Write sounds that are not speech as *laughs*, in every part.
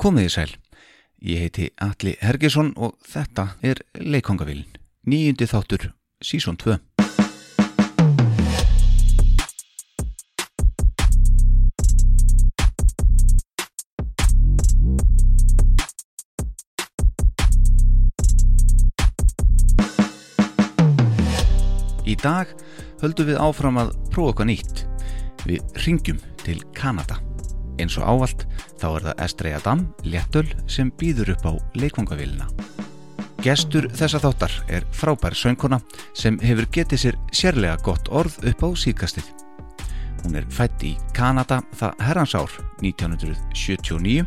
Komiði sæl, ég heiti Alli Hergesson og þetta er Leikongavillin, nýjundi þáttur, sísón 2. Í dag höldum við áfram að prófa okkar nýtt. Við ringjum til Kanada. Eins og ávalt þá er það Estrella Dam, léttöl, sem býður upp á leikvangavílina. Gestur þessa þáttar er frábær söngkona sem hefur getið sér sérlega gott orð upp á síkastið. Hún er fætt í Kanada það herransár 1979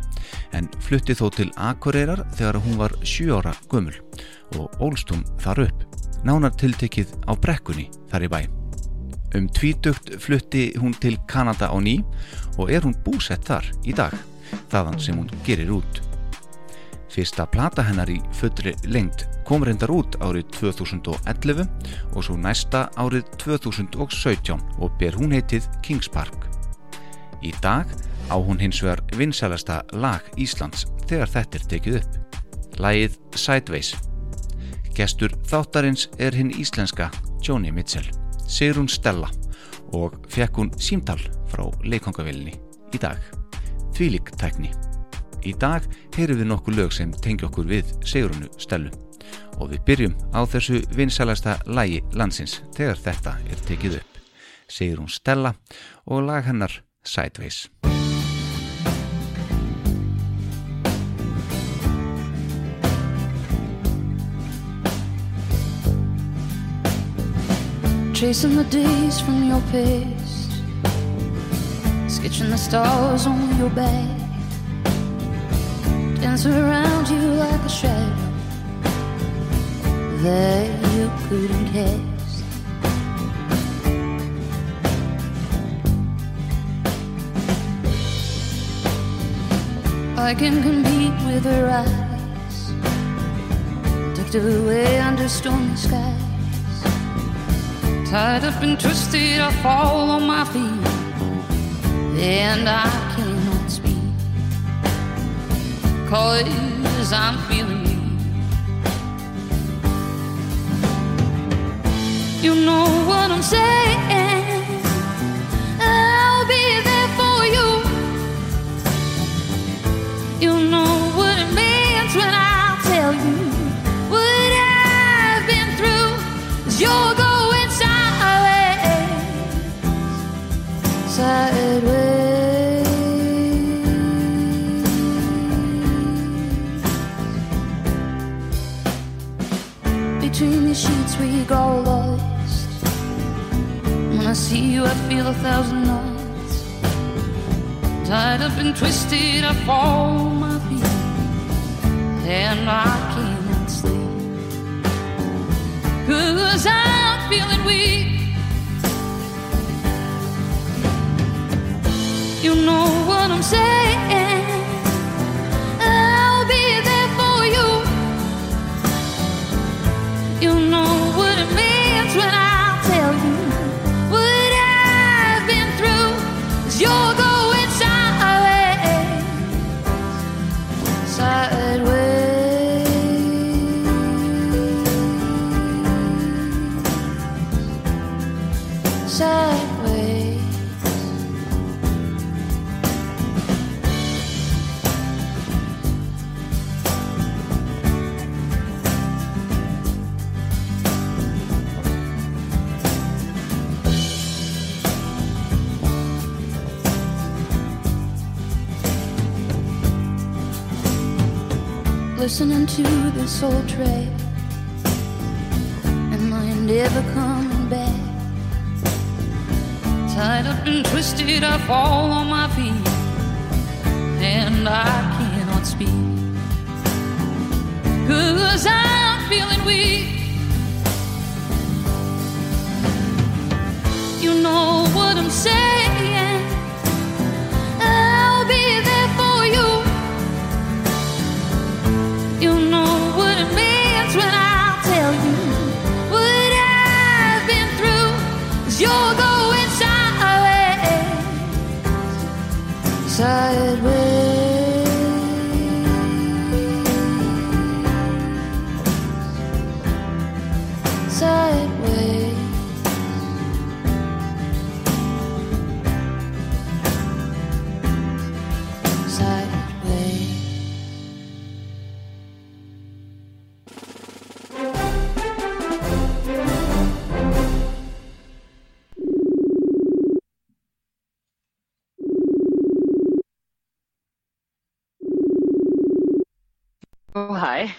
en flutti þó til Akureyrar þegar hún var 7 ára gömul og ólst hún þar upp. Nánar tiltekið á brekkunni þar í bæ. Um tvítugt flutti hún til Kanada á ný og er hún búsett þar í dag, þaðan sem hún gerir út. Fyrsta plata hennar í fullri lengt kom reyndar út árið 2011 og svo næsta árið 2017 og ber hún heitið Kings Park. Í dag á hún hins vegar vinsælasta lag Íslands þegar þetta er tekið upp. Lagið Sideways. Gestur þáttarins er hinn íslenska Joni Mitchell, Sigrun Stella og fekk hún símtal frá leikongavillinni í dag. Þvílik tækni. Í dag heyrum við nokkuð lög sem tengi okkur við Sigrunu Stellu og við byrjum á þessu vinsælasta lagi landsins þegar þetta er tekið upp. Sigrun Stella og lag hennar Sideways. Tracing the days from your past, sketching the stars on your back, dancing around you like a shadow that you couldn't cast. I can compete with her eyes, tucked away under stormy skies. Tied up and twisted, I fall on my feet, and I cannot speak. Cause I'm feeling you. You know what I'm saying. Go lost. When I see you, I feel a thousand knots. Tied up and twisted, I fall my feet, and I cannot sleep. Cause I'm feeling weak. You know what I'm saying. Listening to this old track. Am I never coming back? Tied up and twisted, I fall on my feet, and I cannot speak. Cause I'm feeling weak. You know what I'm saying. Hæ.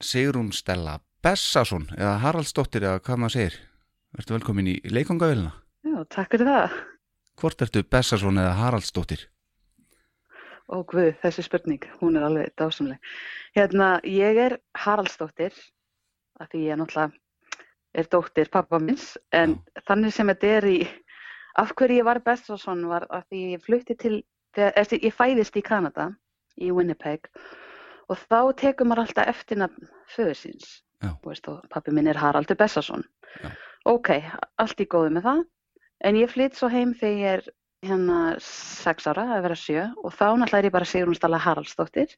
Sigrún Stella Bessason eða Haraldsdóttir eða hvað maður segir. Ertu velkomin í leikongavélina? Já, takk fyrir það. Hvort ertu Bessason eða Haraldsdóttir? Ó, guð, þessi spurning, hún er alveg dásamleg. Hérna, ég er Haraldsdóttir, af því ég náttúrulega er dóttir pappa minns, en þannig sem þetta er í, af hverju ég var Bessason var af því ég flutti til, þegar, ég fæðist í Kanada, í Winnipeg, og þá tekur maður alltaf eftirnafn föður síns. Veist, og pappi minn er Haraldur Bessason. Já. Ok, allt í góðu með það, en ég flytt svo heim þegar ég er hérna sex ára að vera sjö og þá náttúrulega er ég bara Sigrún Stalla Haraldsdóttir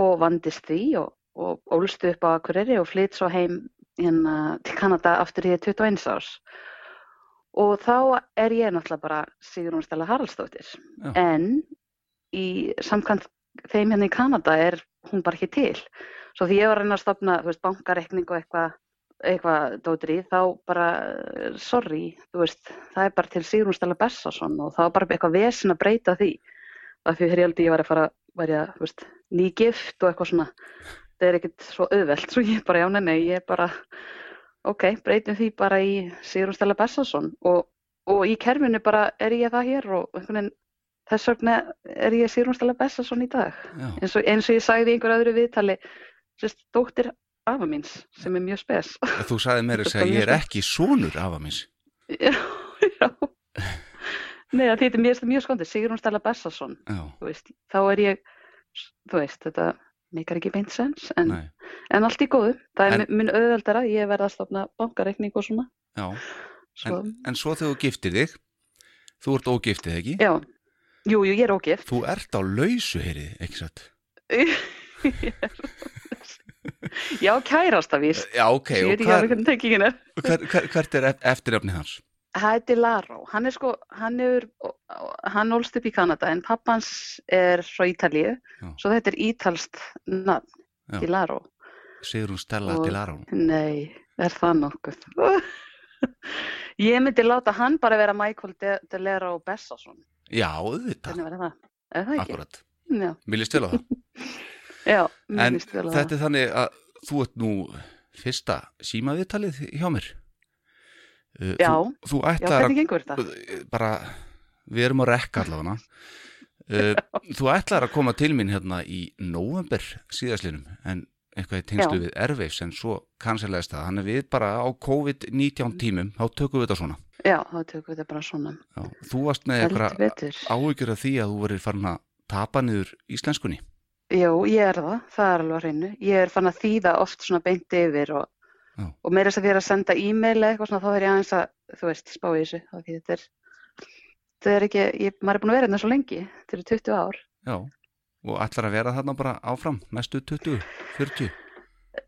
og vandist því og, og ólstu upp á Akureyri og flytt svo heim hérna til Kanada aftur ég er 21 árs og þá er ég náttúrulega bara Sigrún Stalla Haraldsdóttir Já. en í samkvæmt þeim hérna í Kanada er hún bara ekki til. Svo því ég var að reyna að stopna veist, bankareikning og eitthvað eitthvað dóttir í, þá bara eh, sorry, þú veist, það er bara til Sigrún Stella Bessason og það var bara eitthvað vesen að breyta því. Af því þegar ég held ég var að fara, var ég að, veist, nýgift og eitthvað svona. Það er ekkert svo auðvelt, svo ég bara, já, nei, nei, ég bara ok, breytum því bara í Sigrún Stella Bessason og, og í kerfinu bara er ég það hér og einhvern veginn þess vegna er ég Sigrún Stella Bessason í dag. Eins og, eins og ég sagði í einhver öðru viðtali sérst, dóttir afa míns sem er mjög spes. Þú sagði mér að segja er ég er ekki sonur afa minns. já, já. Nei, að þetta er mjög, mjög skondið, Sigrún Stella veist, þá er ég þú veist, þetta meikar ekki beint sens en, en allt í góðu. Það er en, minn auðveldara, ég verða að stofna bankareikning og svona. Já. svo, En, en svo þegar þú giftir þig, þú ert ógiftið ekki? já, jú, jú, ég er ógift Þú ert á lausu, heyrið, ekki satt? *laughs* já, kærasta víst Já, ok, ég veit ekki alveg hvernig tengingin er hver, hver, hvert er eft- eftirnafnið hans? Heitir Laro. Hann er sko, hann er, hann ólst upp í Kanada en pappans er frá Ítalíu, Já. svo þetta er ítalst nafn. Di Laro. Sigrún Stella Og- til Arón. Nei, er það nokkuð? *laughs* Ég myndi láta hann bara vera Michael De, De Lero Bessason. Já, auðvitað, Hvernig verður það? Er það ekki? akkurat. Já, Mér líst vel á það. *laughs* já, mér En líst vel á þetta það. er þannig að þú ert nú fyrsta símaviðtalið hjá mér. Uh, Já, Þú, þú já, ætlar hvernig gengur þetta? að, bara, við erum á rekka allavega. *laughs* Uh, þú ætlar að koma til mín hérna í november síðaslinum en eitthvað í tengslu Já. við Airwaves en svo kansilegast það. Þannig að við bara á COVID-19 tímum, þá tökum við þetta svona. Já, þá tökum við þetta bara svona. Já, þú varst með eitthvað áhyggjur af því að þú verið farin að tapa niður íslenskunni. Jú, ég er það, það er alveg hreinu. Ég er fann að þýða oft svona beint yfir og, og meira þess að því að senda e-mail eitthvað svona, þá er ég aðeins að, þú veist, spá í þessu. af Því þetta er, þetta er ekki, ég, maður er búin að vera hérna svo lengi, þetta eru 20 ár. Já, og ætlar að vera þarna bara áfram næstu 20, 40.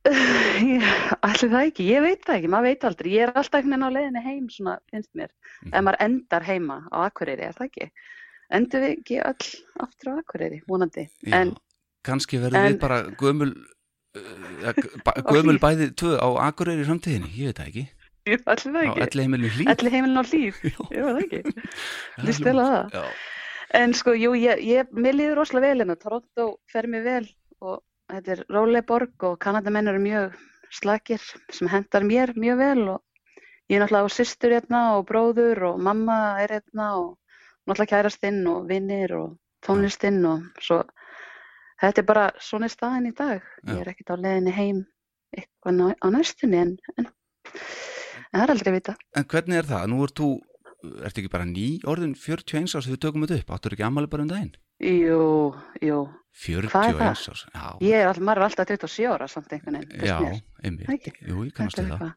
*laughs* Ætli það ekki, ég veit það ekki, maður veit aldrei. Ég er alltaf einhvern veginn á leiðinni heim, svona, finnst mér. Mhm. Ef maður endar heima á Akureyri, er það ekki? Endur við ekki öll aftur á Akureyri, En kannski verðum en- við bara gömul, uh, gömul bæði tvö á Akureyri í framtíðinni, ég veit það ekki. ekki. elli heimilinu hlýð. Elli heimilin á hlýð, *laughs* Já, jú, það ekki. er vel hljómar. það. En sko, jú, ég, ég, mér líður rosalega vel hérna, Toronto fer mér vel og þetta er róleg borg og Kanadamenn eru mjög slakir sem hendar mér mjög vel og ég er náttúrulega á systur hérna og bróður og mamma er hérna og náttúrulega kærastinn og vinnir og tónlistinn og svo þetta er bara svona staðin í dag. Ég er ekkert á leiðinni heim eitthvað á næstunni en, en, en það er aldrei að vita. en hvernig er það? Nú ert þú, ert ekki bara ný orðin 41 árs þegar við tökum þetta upp, áttur ekki ammali bara um daginn? Jú, jú, 41 Hvað er það? árs, já, ég er alltaf, maður er alltaf 27 ára samt einhvern veginn. já, einmitt, jú, ég kannast Þetta.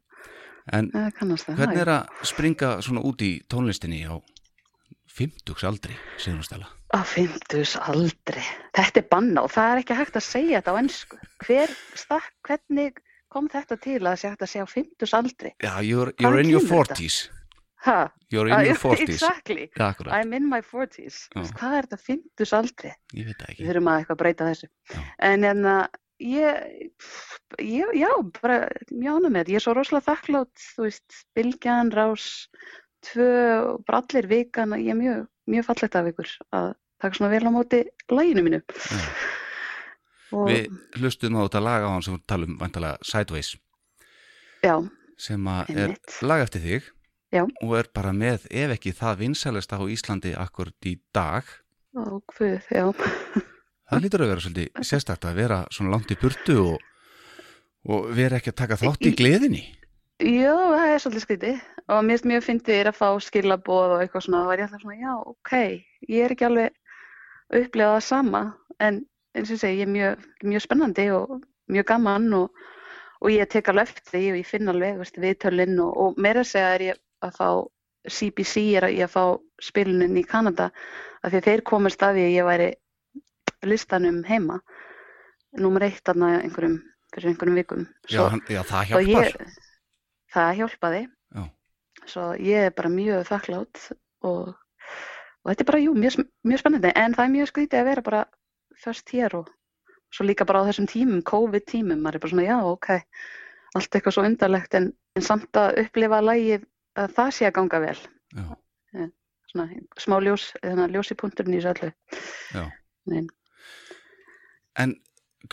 En Það kannast það. hvernig er að springa svona út í tónlistinni á 50 aldri, segðum við stela? Á fimmtus aldri. Þetta er banna og það er ekki hægt að segja þetta á ennsku. Hver stakk, hvernig kom þetta til að það sé hægt að segja á fimmtus aldri? Já, you're, you're in your kemur þetta? 40s. Ha? You're in Ah, your 40s. *laughs* Exactly. Akkurat, I'm in my 40s. Já. Hvað er þetta fimmtus aldri? ég veit það Við ekki. þurfum að eitthvað breyta þessu. Já. En en að ég, ég, já, bara mjög ánum með. Ég er svo rosalega þakklátt, þú veist, Bylgjan, Rás, tvö, bara allir vikan, ég er mjög, mjög fallegt af ykkur að taka svona vel á móti læginu mínu. Við hlustum á þetta lag á hann sem við talum vantalega Sideways já, sem að er lag eftir þig Já. og er bara með ef ekki það vinsælesta á Íslandi akkur í dag. Og hvað, já, það lítur að vera svolítið *laughs* sérstakt að vera svona langt í burtu og, og vera ekki að taka þátt í gleðinni. Já, það er svolítið skrítið. Og mér finnst mjög fyndið er að fá skilaboð og eitthvað svona, þá var ég alltaf svona, já, ok, ég er ekki alveg að upplifa það sama, en eins og segi, ég er mjög, mjög spennandi og mjög gaman og, og ég tek alveg eftir því og ég finn alveg, viðtölinn og, og meira að segja er ég að fá CBC er að ég að fá spilunin í Kanada af því að þeir komast að því að ég væri listanum heima nummer eitt þarna einhverjum, fyrir einhverjum vikum. Já, hann, já, það svo hjálpar. ég, það hjálpaði. Já. svo ég er bara mjög þakklátt og, og þetta er bara, jú, mjög, mjög spennandi. En það er mjög skrítið að vera bara först hér og svo líka bara á þessum tímum, COVID-tímum, maður er bara svona, já, ok allt eitthvað svo undarlegt en, en samt að upplifa lægið að það sé að ganga vel já, svona smá ljós, þannig að ljósi punkturinn í þessu. Nei. En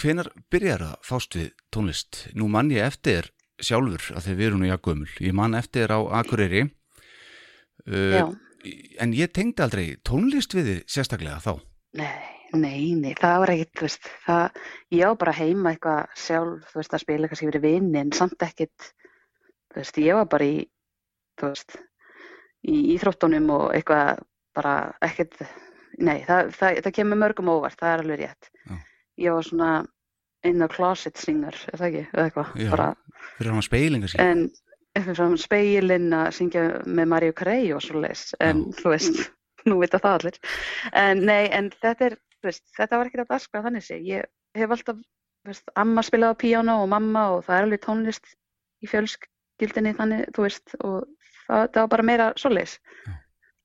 hvenar byrjar að fást við tónlist? Nú mann ég eftir sjálfur að þeir veru nú jakkumul. Ég mann eftir á Akureyri uh, en ég tengdi aldrei tónlist við þið sérstaklega þá. nei, nei, nei, það var ekkit, þú veist, það, ég á bara heima eitthvað sjálf, þú veist, að spila kannski fyrir vini, en samt ekkit, þú veist, ég var bara í, þú veist, í íþróttunum og eitthvað bara ekkit, nei, það, það, það kemur mörgum óvart, það er alveg rétt. Já. Ég var svona in the closet singer, er það ekki, eða eitthvað, bara, Fyrir hann speilinga sín. en eitthvað svona speilinn að syngja með Mario Carey og svo leis en Já. þú veist, *laughs* nú vita það allir en nei, en þetta er veist, þetta var ekkert að daskra þannig sé ég hef alltaf, veist, amma spilaði á píano og mamma og það er alveg tónlist í fjölskyldinni þannig, þú veist og það, það var bara meira svo leis Já.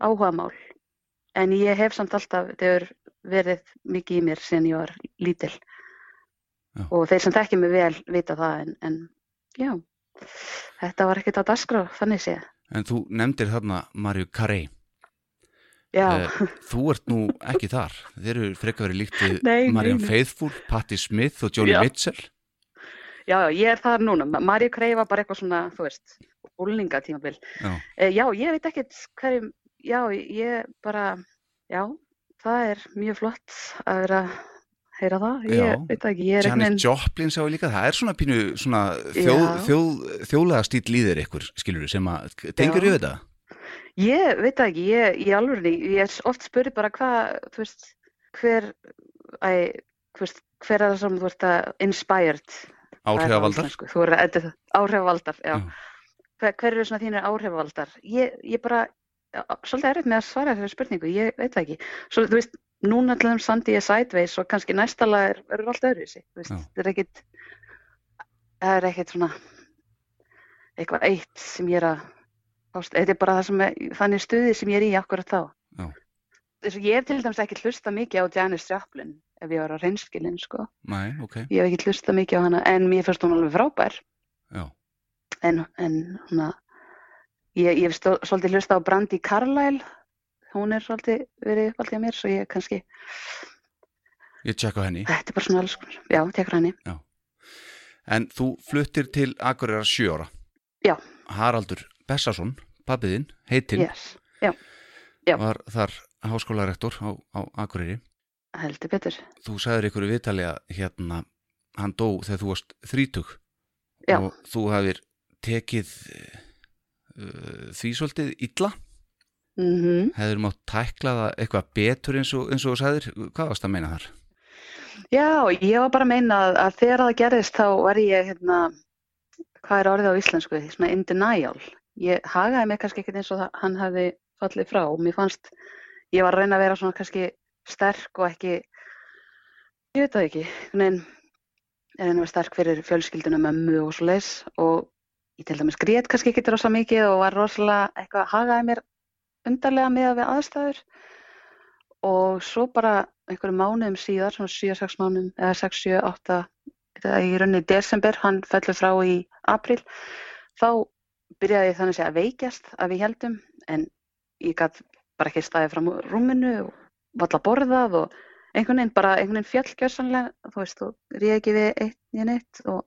áhugamál en ég hef samt alltaf, þetta hefur verið mikið í mér síðan ég var lítil Já. og þeir sem þekki mig vel vita það en, en já, þetta var ekkert að dagskrá þannig sé. En þú nefndir þarna Mario Carey. Já, Eh, Þú ert nú ekki þar. Þeir eru frekar verið líkt *laughs* nei. Faithfull, Patti Smith og Joni Já. Mitchell. Já, já, ég er þar núna. Maríu Krei var bara eitthvað svona, þú veist, úlingatímabil. Já. Eh, já, ég veit ekkert hverjum, já, ég bara, já, það er mjög flott að vera að heyra það. Ég Já. veit það ekki, ég er Janis einhvern veginn, Joplin sá ég líka, það er svona pínu svona þjóð, þjóð, þjóðlega stíl líðir ykkur, skilur sem að tengur yfir þetta? ég veit það ekki, ég, ég alveg, ég er oft spurði bara hvað, þú veist, hver, æ, þú veist, hver er það sem þú veist að inspired Er það Áhrifavaldar? Þú er þetta áhrifavaldar, já. Já. Hver, hver eru svona þínir áhrifavaldar? Ég, ég bara, já, svolítið erfitt með að svara þessari spurningu, ég veit það ekki. Svo, þú veist, núna til þeim sandi ég sideways og kannski næsta lag er, verður allt öðruvísi. Þú veist, það er ekkit, það er ekkit svona, eitthvað eitt sem ég er að, þetta er bara það sem er, þannig stuði sem ég er í akkurat þá. Já. Þess að ég hef til dæmis ekki hlusta mikið á Janis Joplin ef ég var á reynskilin, sko. Nei, ok, Ég hef ekki hlusta mikið á hana, en mér finnst hún alveg frábær já, en, en húnna, ég, ég hef svolítið hlusta á Brandi Carlyle hún er svolítið verið uppaldið á mér svo ég kannski, ég tjekka henni. þetta er bara svona alls konar já, tekur henni, En þú fluttir til Akureyrar sjö ára. Já. Haraldur Bessason, pabbiðinn, heitinn, yes, já. var þar háskólarektor á, á Akureyri. Heldur betur Þú sagðir ykkur í viðtali að hérna, hann dó þegar þú varst þrítug Já. og þú hafðir tekið uh, því svolítið illa. mm Hefur mátt tækla það eitthvað betur eins og, eins og þú sagðir. Hvað varst að meina þar? já, ég var bara að meina að, að þegar það gerðist þá var ég hérna, hvað er orðið á íslensku svona in denial ég hagaði mig kannski ekkert eins og það, hann hefði fallið frá og mér fannst ég var að reyna að vera svona kannski sterk og ekki ég veit það ekki veginn er að vera sterk fyrir fjölskylduna mömmu og svo leis og ég til dæmis grét kannski ekki rosa mikið og var rosalega eitthvað hagaði mér undarlega með við aðstæður. Og svo bara einhverjum mánuðum síðar, svona 7-6 mánuðum eða 6-7-8 þetta í rauninni desember, hann fellur frá í april, þá byrjaði ég þannig að að veikjast að við heldum en ég gætt bara ekki staðið fram úr rúminu og valla borðað og einhvern veginn bara, einhvern veginn fjall gjörsanlega, þú veist, og réð ekki við eitt í neitt og,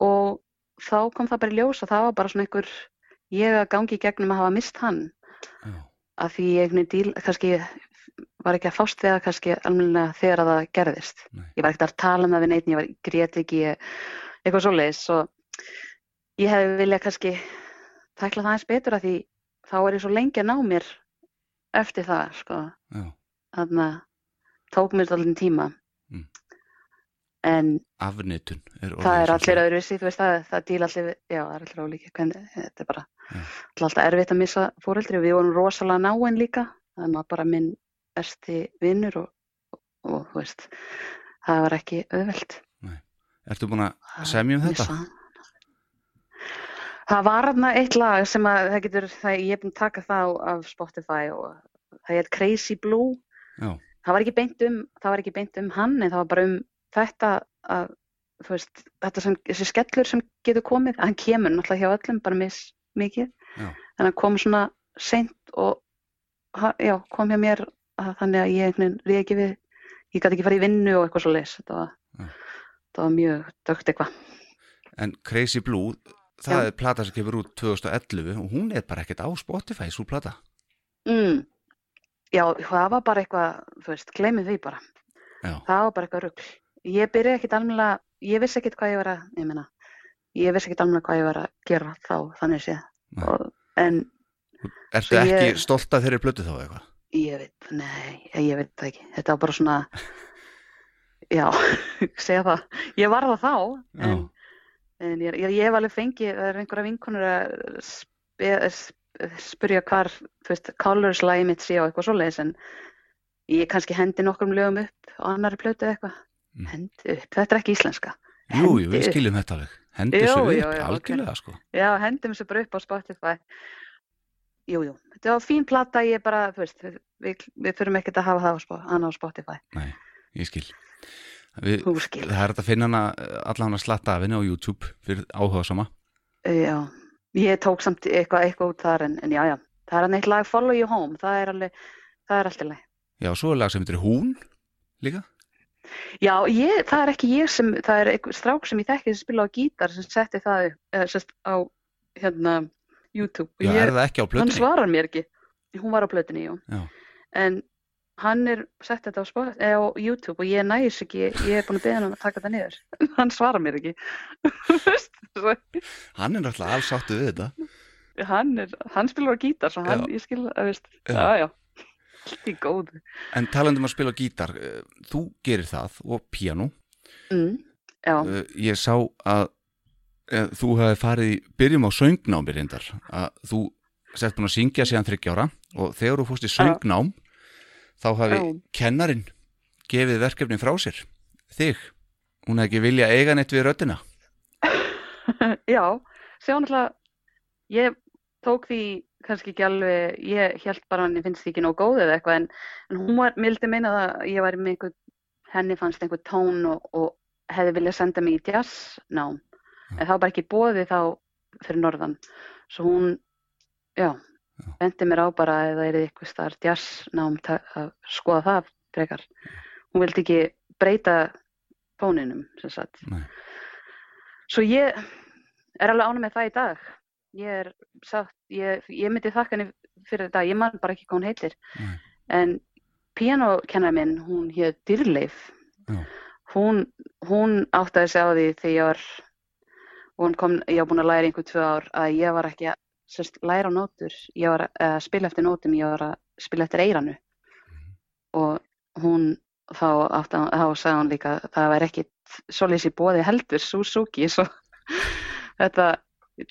og þá kom það bara í ljós og það var bara svona einhver, ég að gangi í gegnum að hafa mist hann Já, að því einhvern veginn díl, kannski var ekki að fást við það kannski almennilega þegar að það gerðist. Nei. Ég var ekkert að tala um það við neitt, ég var grét ekki, eitthvað svoleiðis og ég hefði viljað kannski tækla það eins betur að því þá er ég svo lengi að ná mér eftir það, sko. Já, Þannig að tók mér allir tíma. Mm. En afnitun er það er allir öðruvísi, veist það, það díla allir, já, það er allir ólíki, þetta er bara er alltaf erfitt að missa fóreldri við vorum rosalega náinn líka, það var bara minn ersti vinnur og, og, þú veist, það var ekki auðvelt. Ertu búin að að semja um þetta? missa. Það var þarna eitt lag sem að það getur, það, ég er búin að taka það á- af Spotify og það heit Crazy Blue það var ekki beint um, það var ekki beint um hann en það var bara um þetta að, veist, þetta sem, þessi skellur sem getur komið, hann kemur náttúrulega hjá öllum bara mis mikið, Já. en hann kom svona seint og já, kom hjá mér að, þannig að ég einhvern veginn réð ekki við, ég gæti ekki farið í vinnu og eitthvað svo leis, þetta var, þetta var mjög dögt eitthvað. en Crazy Blue það Já. er plata sem kemur út 2011 og hún er bara ekkert á Spotify, svo plata Mm. Já, það var bara eitthvað, þú veist, gleymið því bara. Já, Það var bara eitthvað rugl. Ég byrjaði ekkit almennilega, ég vissi ekkit hvað ég var að, ég meina, ég vissi ekkit almennilega hvað ég var að gera þá, þannig séð. En Svo ég- ekki stolt af þeirri blötu þá eitthvað? ég veit, nei, ég veit það ekki. Þetta var bara svona, já, *laughs* segja það. Ég var það þá, en, en ég, ég, ég hef alveg fengið, það er einhverja vinkonur að spe, sp, spurja hvar, þú veist, colors lagi mitt sé og eitthvað svoleiðis, en ég kannski hendi nokkrum lögum upp á annari plötu eða eitthvað. Mm. Hendi upp, þetta er ekki íslenska. jú, jú, við Hendi upp. skiljum þetta alveg Hendi Jú, þessu upp, jú, jú, algjörlega sko Já, hendum þessu bara upp á Spotify. Jú, jú, þetta var fín plata, ég bara, þú veist, við, við, við þurfum ekkert að hafa það hana á Spotify. Nei, ég skil við. Það er að finna hana allan að slatta af henni á YouTube fyrir áhuga sama Já, ég tók samt eitthvað, eitthvað út þar, en, en já, já, það er hann eitt lag Follow You Home, það er alveg, það er alltaf leið. Já, svo er lag sem heitir Hún líka Já, ég, það er ekki ég sem, það er einhver strák sem ég þekki sem spila á gítar sem setti það sérst á, hérna, YouTube. Já, ég, er það ekki á hann plötunni? svarar mér ekki. Hún var á plötunni, jú. Já. En hann er sett þetta á, Spot- eh, á YouTube og ég næs ekki, ég er búin að beða hann um að taka þetta niður. *laughs* hann svarar mér ekki. *laughs* Hann er náttúrulega alls áttu við þetta hann, er, hann spilar á gítar, svo hann, Já. ég skil, að veist, Já. já, *laughs* í góðu. En talandi um að spila á gítar eh, Þú gerir það og piano Mm, já, Eh, Ég sá að eh, þú hefði farið í byrjum á söngnámi reyndar að þú sett búin að syngja síðan þryggjára og þegar þú fórst í söngnám þá hafi Já. kennarin gefið verkefni frá sér. Þig, hún hefði ekki vilja eiga neitt við röddina. *laughs* Já, sjá náttúrulega, ég tók því kannski ekki alveg, ég held bara hann finnst því ekki nóg góð eða eitthvað en, en hún var, mildi meina að ég væri með einhver, henni fannst einhver tón og, og hefði viljað senda mig í jazznám, en það var bara ekki bóði þá fyrir norðan, svo hún, Já. Bendi mér á bara að það er eitthvað starf jazznám að skoða það frekar. Hún vildi ekki breyta tóninum, sem sagt. Nei. Svo ég er alveg ánum með það í dag. Ég er sagt, ég, ég myndi þakka henni fyrir þetta, ég man bara ekki hvað hún heitir. Nei. En píanókennar minn, hún hér Dýrleif, Já. hún, hún áttaði sig á því þegar ég var, hún kom, ég var búin að læra einhver tvö ár, að ég var ekki að sérst, læra nótur, ég var að að spila eftir nótum, ég var að spila eftir eiranu. Og hún, þá, átti, þá sagði hún líka, að það væri ekkit svoleiðis í bóði heldur, Suzuki, svo *laughs* þetta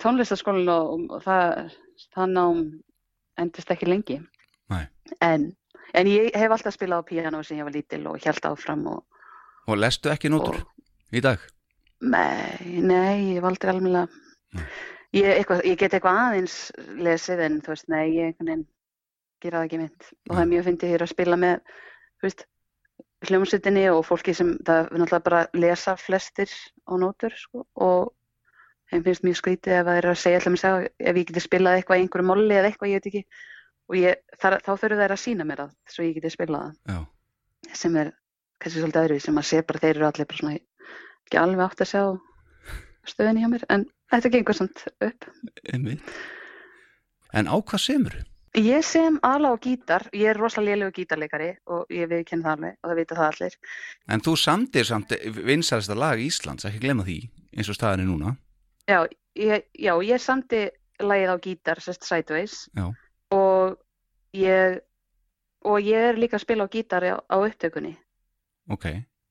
tónlistaskólinn og, og það, það nám endist ekki lengi. En, en ég hef alltaf spilað á píanó sem ég var lítil og held áfram og, og lestu ekki nótur og í dag nei, nei, ég var aldrei alveg Nei. Ég, eitthvað, ég get eitthvað aðeins lesið en þú veist, nei, ég einhvern veginn gera það ekki mitt og það er mjög fyndið hér að spila með, þú veist hljómsveitinni og fólki sem það er náttúrulega bara að lesa flestir á nótur sko, og þeim finnst mjög skrítið ef það er að segja allir með ef ég geti spilað eitthvað í einhverju molli eða eitthvað, ég veit ekki. Og ég, þar, þá þurfu þær að sína mér það svo ég geti spilað það. Sem er kannski svolítið öðru sem að sé bara þeir eru allir bara svona ekki alveg átt að sjá stöðunni hjá mér en þetta gengur samt upp. Einmitt. En á hvað semur? Ég sem ala á gítar, ég er rosalega lélegu gítarleikari og ég viðkenn það alveg og það vita það allir. En þú samtir samt vinsælsta lag Íslands, ekki glemma því, eins og staðinni núna. Já, ég, já, ég samti lagið á gítar, sérst Sideways og ég, og ég er líka að spila á gítar á, á upptökunni Ok,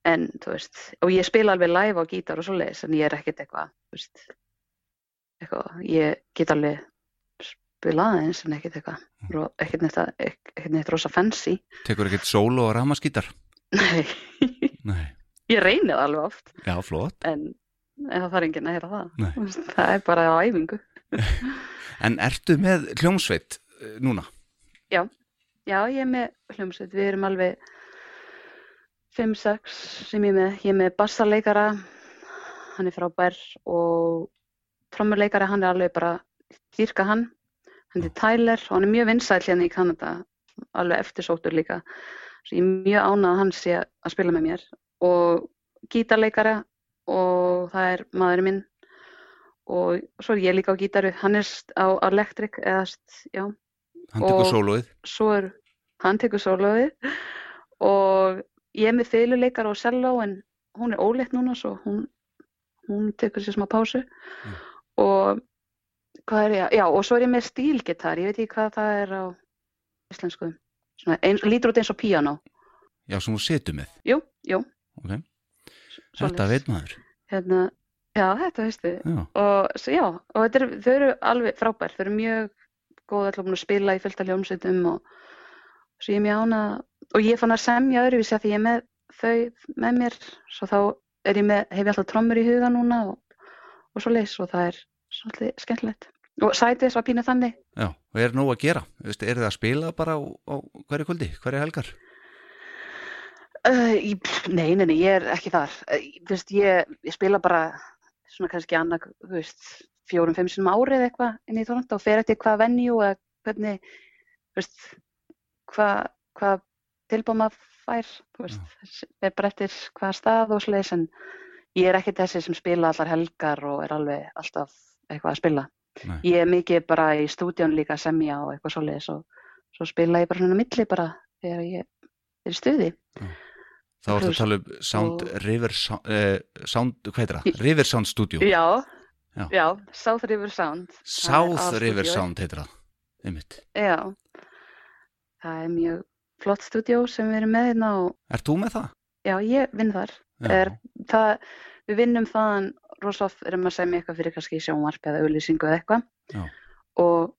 en þú veist, og ég spila alveg live á gítar og svoleiðis en ég er ekkert eitthvað, þú veist, eitthvað, ég get alveg spila aðeins en ekkert eitthvað, ro- ekkert neitt, ekkert neitt rosa fancy. tekur ekkert solo og ramaskítar? Nei, Nei. ég reyni það alveg oft Já, flott. en, en það þarf enginn að heyra það. Nei. *laughs* Það er bara á æfingu. *laughs* En ertu með hljómsveit eh, núna? Já, ég er með hljómsveit, við erum alveg 5-6 sem ég er með, ég er með bassarleikara, hann er frábær og trommurleikara, hann er alveg bara dýrka hann, hann er Tyler og hann er mjög vinsæll hérna í Kanada, alveg eftirsóttur líka, svo ég er mjög ánað að hann sé að spila með mér. Og gítarleikara og það er maðurinn minn. Og svo er ég líka á gítaru, hann er á electric eða, já, Hann tekur sólóið? er hann tekur sólóið og ég er með fiðluleikar og selló en hún er óleitt núna svo hún, hún tekur sér smá pásu. Mm. Og hvað er ég, já og svo er ég með stílgitar, ég veit ekki hvað það er á íslensku, svona eins, lítur út eins og píanó, Já, sem þú setur með. jú, jú. Ok, svoleiðis. þetta veit maður. hérna, já þetta veistu. Já, og svo, já, og þetta er, þau eru alveg frábær, þau eru mjög góð allar búin að spila í fylgta hljómsveitum og svo ég er mjög ána og ég fann að semja öðruvísi að því ég er með þau með mér, svo þá er ég með, hef ég alltaf trommur í huga núna og, og svo leys og það er svolítið skemmtilegt og sætið var pínu þannig já, og er nóg að gera? Veistu, er það að spila bara á, á hverju kvöldi, hverju helgar? uh, ég, pff, nei, nei, nei, ég er ekki þar þú veist, ég, ég spila bara svona kannski annað, þú veist fjórum, fimm sinum árið eitthvað inn í Toronto og fer eftir hvað venju eða hvernig veist, hvað hva tilbúið maður fær veist, er bara eftir hvaða stað og sliðis en ég er ekki þessi sem spila allar helgar og er alveg alltaf eitthvað að spila Nei. ég er mikið bara í stúdíun líka að semja og eitthvað svoleiðis og svo spila ég bara svona milli bara þegar ég er í stuði Þá ertu að tala um Sound og- River uh, sound hvað heitir það? River Sound Studio. Já, Já. já, South River Sound. South er River aðalstúdíóið. Sound heitir það. Einmitt. Já, það er mjög flott stúdíó sem við erum með hérna og Ert þú með það? já, ég vinn þar. Er, það, við vinnum þaðan, rosa oft erum að segja eitthvað fyrir kannski sjónvarp eða auðlýsingu eða eitthvað. Og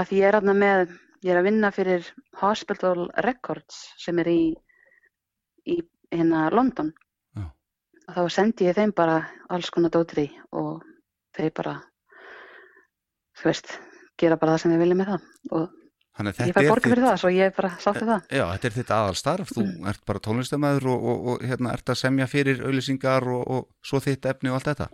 að ég er hérna með, ég er að vinna fyrir Hospital Records sem er í, í hérna London. Já. Og þá sendi ég þeim bara alls konar dótri og þeir bara, þú veist, gera bara það sem við viljum með það. Og ég þetta fæ borga fyrir það, svo ég er bara sátt við það. Já, þetta er þitt aðalstarf, þú ert bara tónlistamæður og, og, og hérna, ert að semja fyrir auðlýsingar og, og svo þitt efni og allt þetta.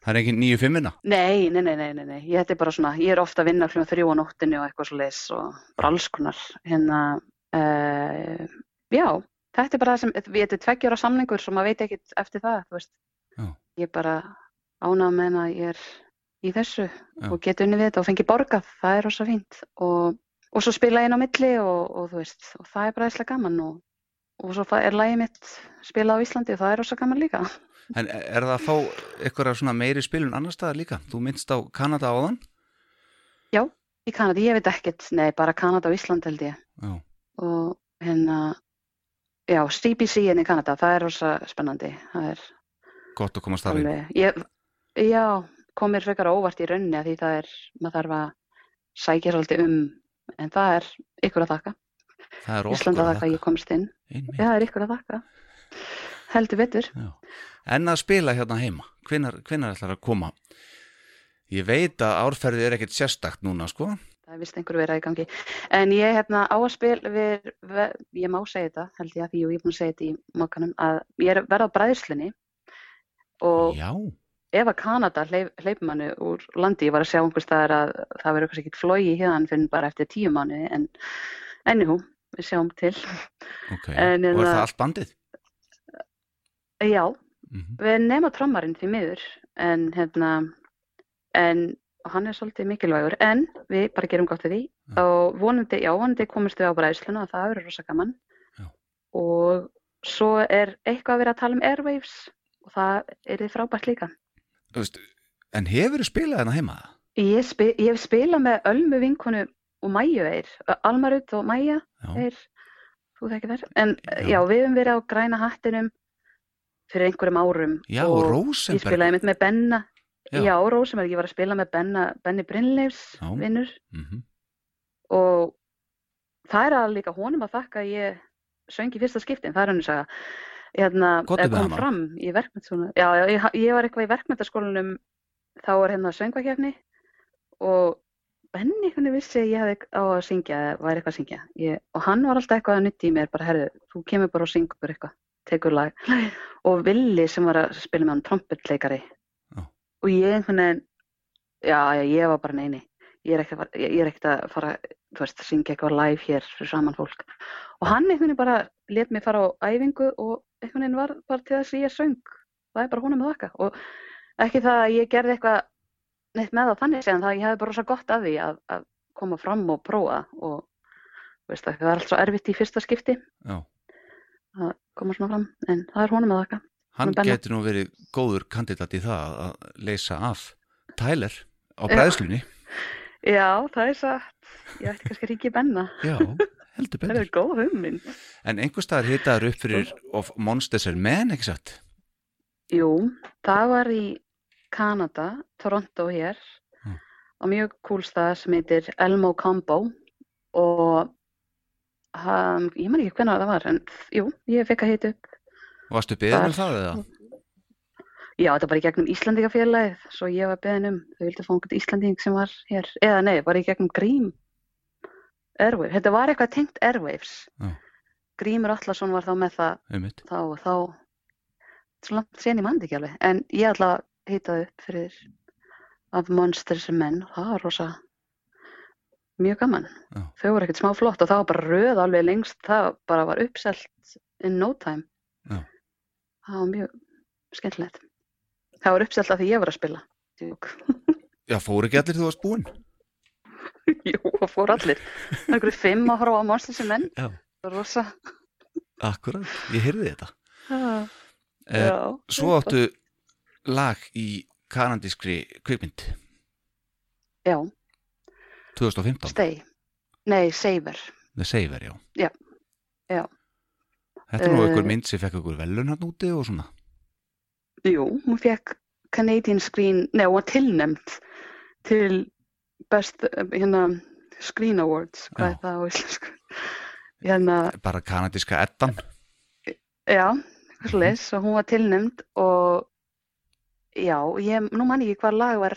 Það er ekki nýju fimmina. Nei, nei, nei, nei, nei, nei, ég þetta er bara svona, ég er ofta að vinna kljóðan þrjú á nóttinni og eitthvað svo leis og bara alls konar. Hérna, uh, já, þetta er bara það sem, við þetta er tveggjara samningur sem maður veit ekkit eftir það, þú veist. Já. Ég er bara ánað með að ég er í þessu Já. og get unni við þetta og fengi borgað, það er rosa fínt. Og, og svo spila ég inn á milli og, og þú veist, og það er bara eitthvað gaman og, og svo er lagið mitt spilað á Íslandi og það er rosa gaman líka. En er það að fá eitthvað svona meiri spilun annar staðar líka? Þú minnst á Kanada áðan? Í Kanada, ég veit ekkert, nei, bara Kanada og Ísland held ég. Já. og hérna já, CBC inn í Kanada, það er rosa spennandi það er Gott að komast þar inn. já, kom mér frekar óvart í rauninni af því það er, maður þarf að sækja svolítið um en það er ykkur að þakka. Það er okkur Ísland að að þakka að ég komst inn. Já, það er ykkur að þakka. Heldur betur. Já. En að spila hérna heima, hvenar ætlar að koma? Ég veit að árferðið er ekkert sérstakt núna, sko. það er vist einhver verið í gangi. En ég hérna á að spil við, við, ég má segja þetta, held ég að því og ég er búin að segja þetta í mokkanum að ég er verið á bræðslunni og Já, ef að Kanada hleyp, hleypum manni úr landi, ég var að sjá einhvers staðar að það verður kannski ekkert flogi hérna fyrir bara eftir tíu mánu en ennihu, við sjáum til ok. *laughs* En og er hérna- það allt bandið? já, mm við nema trommarinn því miður en hérna en hann er svolítið mikilvægur en við bara gerum gott við því Já. og vonandi, já, vonandi komist við á bræðsluna og það verður rosa gaman Já. og svo er eitthvað að vera að tala um Airwaves og það er þið frábært líka veist, En hefur þú spilað hérna heima? ég, spi, ég hef spilað með Ölmu vinkonu og Mæju eir Almarut og Mæja eir þú þekkir þær en Já. já. við hefum verið á græna hattinum fyrir einhverjum árum já og ég Rosenberg spilaði mitt með Benna Já. Já, Rósemberg, ég var að spila með Benna, Benni Brynleifs vinnur Mhm. og það er að líka honum að þakka að ég söng í fyrsta skiptin, það er hann að sagja hérna, kom fram í verkmyndaskólanum já, já, ég, ég var eitthvað í verkmyndaskólanum þá var hérna söngvakefni og Benni veginn vissi ég hefði á að syngja eða væri eitthvað að syngja. Ég, og hann var alltaf eitthvað að nutti í mér bara, herðu, þú kemur bara og syngur eitthvað tekur lag. *laughs* Og Villi sem var að spila með hann trompetleikari. Já. og ég einhvern veginn já, já, ég var bara neini ég er ekkert að fara, þú veist, syngja eitthvað live hér fyrir saman fólk. Og hann einhvern veginn bara let mig fara á æfingu og einhvern veginn var bara til þess að ég söng. Það er bara honum að þakka. Og ekki það að ég gerði eitthvað neitt með það þannig séðan það að ég hefði bara rosa gott af því að, að koma fram og prófa og veist, það er allt svo erfitt í fyrsta skipti Já. að koma svona fram en það er honum að þakka. Hann getur nú verið góður kandidat í það að leysa af Tyler á bræðslunni. Já, *laughs* það er satt ég ætti kannski að ríkja benna Já, heldur það betur er góð hugmynd En einhver staðar hitaður upp fyrir of Monsters are Men, ekki satt? Jú, það var í Kanada, Toronto hér Mm. á mjög cool stað sem heitir Elmo Combo og um, ég man ekki hvernig það var en jú, ég fekk að hita upp Varstu beðin um Þar. það eða? Já, þetta var í gegnum Íslandingafélagið svo ég var beðin um, þau vildi fá einhvern Íslanding sem var hér, eða nei, var í gegnum Grím. Airwaves, þetta var eitthvað tengt Airwaves. Já. Grímur Allarsson var þá með það. Þá og þá svo langt sen ég mandi ekki alveg. En ég að hita upp fyrir af Monsters and Men. Það var rosa. Mjög gaman. Já. þau voru ekkert smá flott og það var bara röð alveg lengst. Það bara var uppselt in no time. Já. það var mjög skemmtilegt það var uppselt af því ég var að spila. Já, fóru ekki allir þú varst búinn? *laughs* jú, það fór allir. Það er einhverju fimm að horfa á Monsters and Men. Já. það var rosa. Akkurat, ég heyrði þetta. Ah, eh, já, Svo áttu lag í kanadískri kvikmynd. Já, 2015 stay. Nei, Saver. The Saver, já. Já. Já. Þetta er nú Eh, einhver mynd sem fekk einhver velun hann úti og svona Jú, hún fekk Canadian Screen, nei, hún var tilnæmt til best, hérna, Screen Awards, hvað Já. er það á íslensku? Hérna, bara kanadíska eddan já, eitthvað svoleiðis, og hún var tilnæmt og já, ég, nú man ég ekki hvað lag var,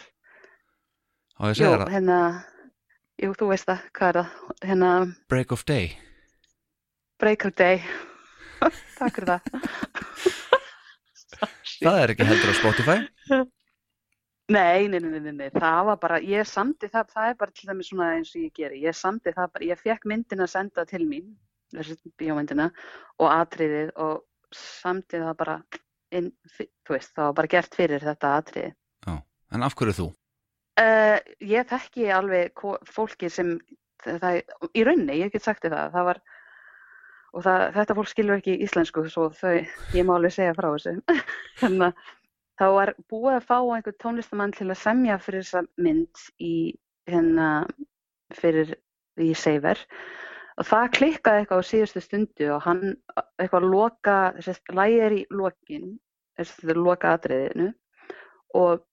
og ég jú, segir að hérna, jú, þú veist það, hvað er það, hérna, Break of Day Breaker Day, *laughs* takk fyrir það. Það er ekki heldur á Spotify *laughs* Nei, nei, nei, nei, nei, það var bara, ég samdi það, það er bara til dæmis svona eins og ég geri, ég samdi það bara, ég fekk myndina senda til mín, bíómyndina og atriðið og samdi það bara, inn, þú veist, það var bara gert fyrir þetta atriði. en af hverju þú? Uh, ég þekki alveg fólki sem, það, í rauninni, ég get sagt þér það, það var, og það, þetta fólk skilur ekki íslensku, svo þau, ég má alveg segja frá þessu, *laughs* þannig að þá var búið að fá einhver tónlistamann til að semja fyrir þessa mynd í hérna fyrir í Seiver og það klikkaði eitthvað á síðustu stundu og hann eitthvað loka þessi lægi er í lokin þessi loka atriðinu og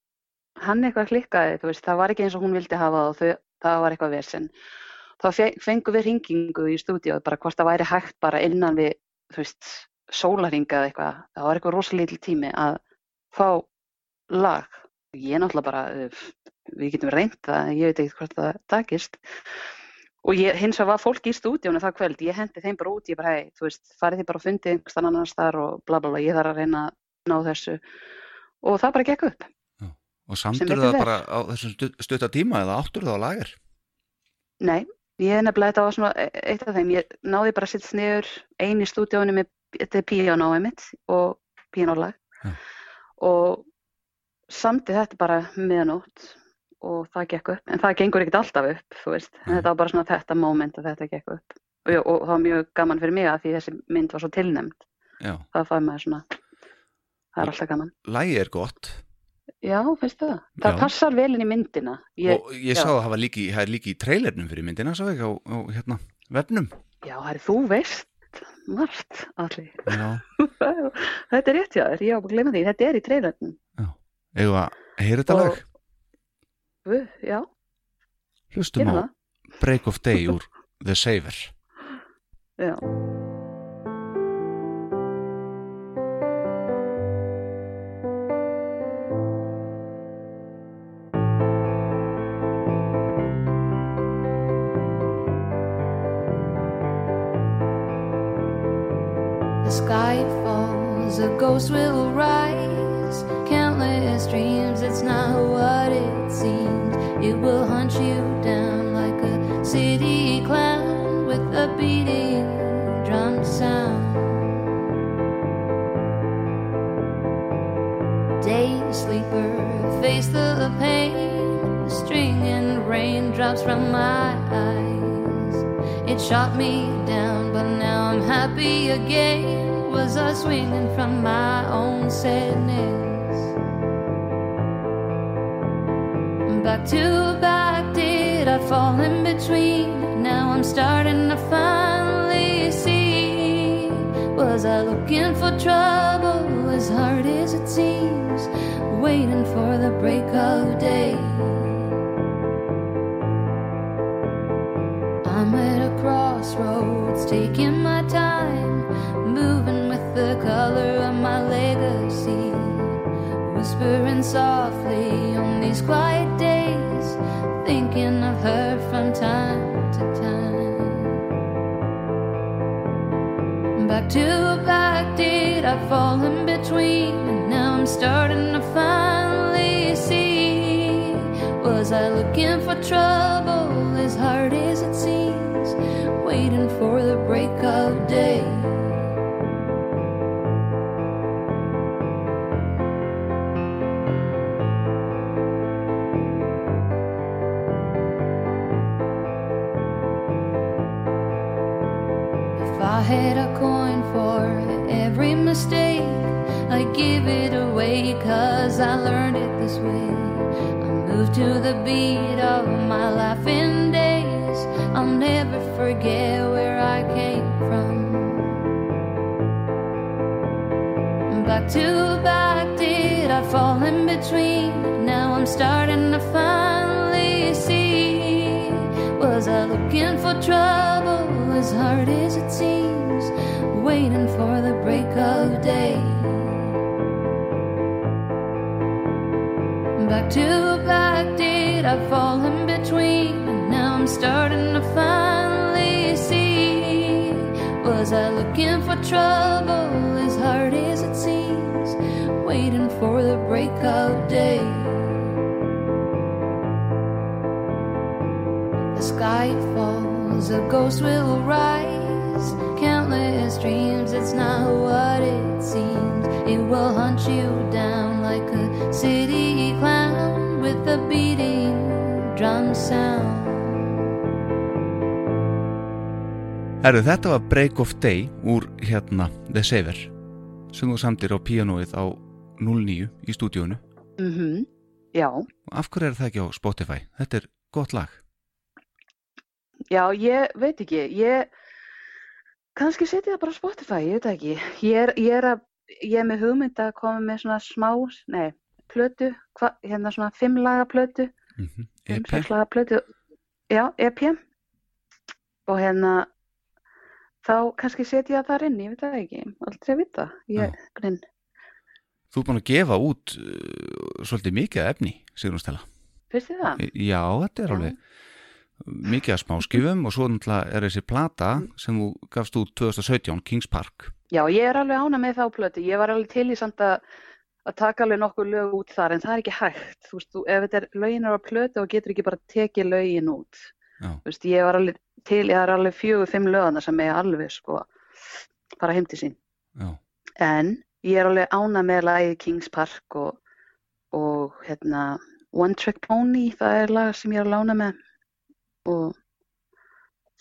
hann eitthvað klikkaði veist, það var ekki eins og hún vildi hafa það og þau, það var eitthvað vesen þá fe- fengum við ringingu í stúdíu bara hvort það væri hægt bara innan við þú veist, sólaringa eða eitthvað það var eitthvað rosalítil tími að fá lag. Ég náttúrulega bara, uh, við getum en ég veit ekki hvort það takist. Og ég, hins vegar var fólk í stúdíónu það kvöld, ég hendi þeim bara út, ég bara, hei, þú veist, farið þið bara að fundi einhverstann annars þar og bla bla bla, ég þarf að reyna að ná þessu. Og það bara gekk upp. og samtur það bara á þessum stu- stutta tíma eða áttur það á lager Nei, ég er nefnilega þetta var svona e- eitt af þeim, ég náði bara að sitt sniður einn í stúdíónu með þetta er píanóið mitt og pínulag Já. og samti þetta bara meðanótt og það gekk upp, en það gengur ekkert alltaf upp, þú veist, en þetta var bara svona þetta moment að þetta gekk upp. Og, og, það var mjög gaman fyrir mig að því þessi mynd var svo tilnæmd, Já, það fær maður svona, það er alltaf gaman. lægi er gott Já, finnst það? Það Já. passar vel inn í myndina. Ég, og ég já. sá að það var líki, líki í trailernum fyrir myndina, sá ekki á, á hérna, vefnum. Já, það er þú veist margt, allir. Já, *laughs* þetta er rétt þér, ég á að glemma því, þetta er í eigum við að heyra þetta lag. Já, Hlustum á. Break of Day úr The Saver. Já. Will rise. Countless dreams, it's not what it seems. It will hunt you down like a city clown with a beating drum sound. Day sleeper, face the pain, stringing raindrops from my eyes. It shot me down, but now I'm happy again. Was I swinging from my own sadness? Back to back, did I fall in between? Now I'm starting to finally see. Was I looking for trouble as hard as it seems? Waiting for the break of day. I'm at a crossroads, taking my time, moving color of my legacy, whispering softly on these quiet days, thinking of her from time to time. Back to back, did I fall in between? And now I'm starting to finally see. Was I looking for trouble as hard as it seems? Waiting for the break of day. Mistake, I'd give it away cause I learned it this way. I moved to the beat of my laughing days. I'll never forget where I came from. Back to back, did I fall in between? Now I'm starting to finally see. Was I looking for trouble as hard as it seems? Waiting for the break of day. Back to back, did I fall in between? And now I'm starting to finally see. Was I looking for trouble as hard as it seems? Waiting for the break of day. The sky falls, a ghost will rise. Countless dreams, it's not what it seems. It will hunt you down like a city clown with a beating drum sound. Herru, þetta var Break of Day úr hérna The Saver sem þú samtir á píanóið á 09 í stúdíónu. Mm Já, Og af hverju er það ekki á Spotify? Þetta er gott lag. já, ég veit ekki, ég, kannski setja það bara á Spotify, ég veit ekki. Ég er, ég er, að, ég er með hugmynd að koma með svona smá, nei, plötu, hva, hérna svona fimmlaga plötu, Mm -hmm. fimm, EP. sexlaga plötu, já, EP. Og hérna, þá kannski setja það inn, ég veit það ekki, aldrei að vita, ég, grinn. Þú er búin að gefa út uh, svolítið mikið efni, Sigrun Stella. Þið það? Já, þetta er Já. alveg mikið af smáskjöfum og svo er þessi plata sem þú gafst út 2017, Kings Park. Já, ég er alveg ána með þá plötu. Ég var alveg til í samt að, að taka alveg nokkuð lög út þar, en það er ekki hægt. Þú veist, þú, ef þetta er lögin er á plötu og getur ekki bara tekið lögin út. Já. Þú veist, ég var alveg til, ég har alveg fjögur, fimm lögana sem ég alveg, sko, fara heim til sín. Já, En ég er alveg ána með lagið Kings Park og, og hérna One Trick Pony, það er lag sem ég er að lána með og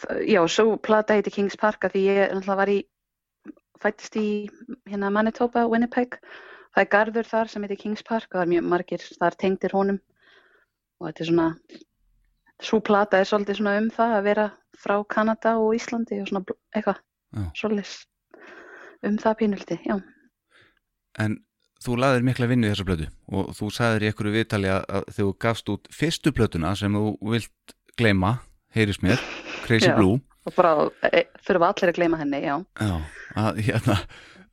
það- já, svo plata heiti Kings Park að því ég náttúrulega var í fættist í hérna Manitoba, Winnipeg. Það er garður þar sem heitir Kings Park og það er mjög margir þar tengdir honum. Og þetta er svona svo plata er svolítið svona um það að vera frá Kanada og Íslandi og svona eitthvað svolítið um það pínulti, já. En þú laðir mikla vinnu í þessa plötu og þú sagðir í einhverju viðtali að, þegar þú gafst út fyrstu plötuna sem þú vilt gleyma, heyris mér, Crazy Já. Blue, og bara e, þurfa allir að gleyma henni, já Já, að, hérna,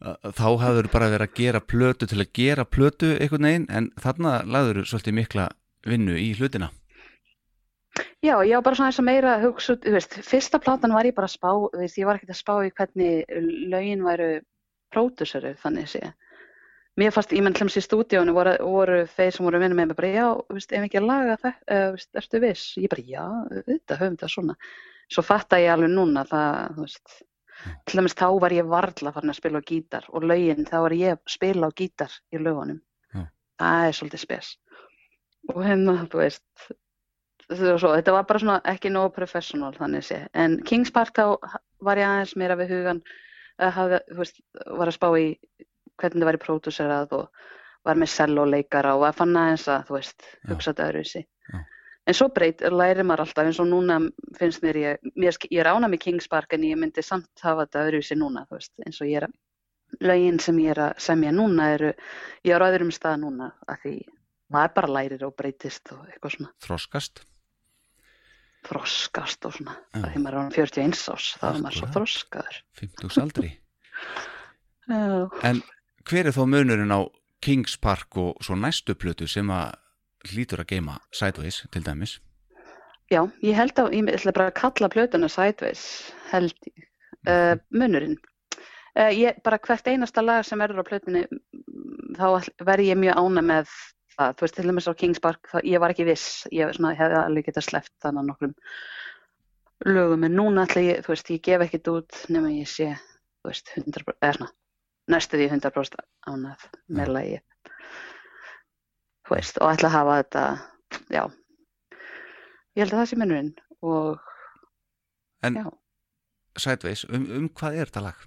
að, þá hafður bara verið að gera plötu til að gera plötu einhvern veginn en þarna laður svolítið mikla vinnu í hlutina. Já, ég var bara svona eins og meira hugsa, þú veist, fyrsta platan var ég bara að spá, þú veist, ég var ekkert að spá í hvernig lögin væru próduseri, þannig sé. Mér fannst, ég menn hlums í stúdíónu voru, voru þeir sem voru vinna með mig bara, já, veist, ef ekki að laga þetta, uh, veist, ertu viss? Ég bara, já, þetta höfum þetta svona. Svo fatta ég alveg núna það, þú veist, til dæmis þá var ég varla farin að spila á gítar og lögin, þá var ég að spila á gítar í lögunum. Já. Það er svolítið spes. Og hérna, þú veist, svo, þetta var bara svona ekki nógu professional þannig sé. En Kings Park þá var ég aðeins meira við hugan að hafa, þú veist, var að spá í hvernig það væri pródúserað og var með sell og að fann aðeins að, þú veist, Já. hugsa þetta öðruvísi. En svo breyt, lærir maður alltaf eins og núna finnst mér ég, mér, ég er ána með Kings Park en ég myndi samt hafa þetta öðruvísi núna, þú veist, eins og ég er að, lögin sem ég er að semja núna eru, ég er á öðrum stað núna af því maður bara lærir og breytist og eitthvað svona Þroskast. þroskast og svona. Já. Það því maður orðinn 41 ás, þá er maður svo þroskaður. 50 aldri. Já. En hver er þó munurinn á Kings Park og svo næstu plötu sem að hlýtur að geima Sideways til dæmis? Já, ég held að, ég ætla bara að kalla plötuna Sideways, held ég, uh, munurinn. Uh, ég, bara hvert einasta lag sem verður á plötunni, þá ætl- verð ég mjög ána með það. Þú veist, til dæmis á Kings Park, þá, ég var ekki viss, ég svona, hefði alveg getað sleppt þannig nokkrum lögum, en núna ætla ég, þú veist, ég gef ekkert út nema ég sé, þú veist, 100%, eða svona, næstu því 100% ánað með lagi. Veist, og ætla að hafa þetta, já, ég held að það sé munurinn og En Já. Sideways, um, um hvað er þetta lag?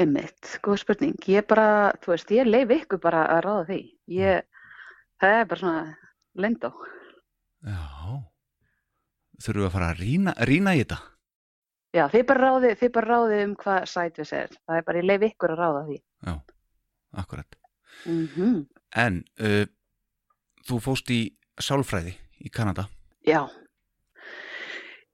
Einmitt, góð spurning. Ég bara, þú veist, ég leif ykkur bara að ráða því. Ég, það er bara svona lindó. Já. Þurfum við að fara að rýna í þetta? Já, þið bara ráði, þið bara ráði um hvað sætvis er. Það er bara, ég leif ykkur að ráða því. Já, akkurat. Mm En uh, þú fóst í sálfræði í Kanada. Já.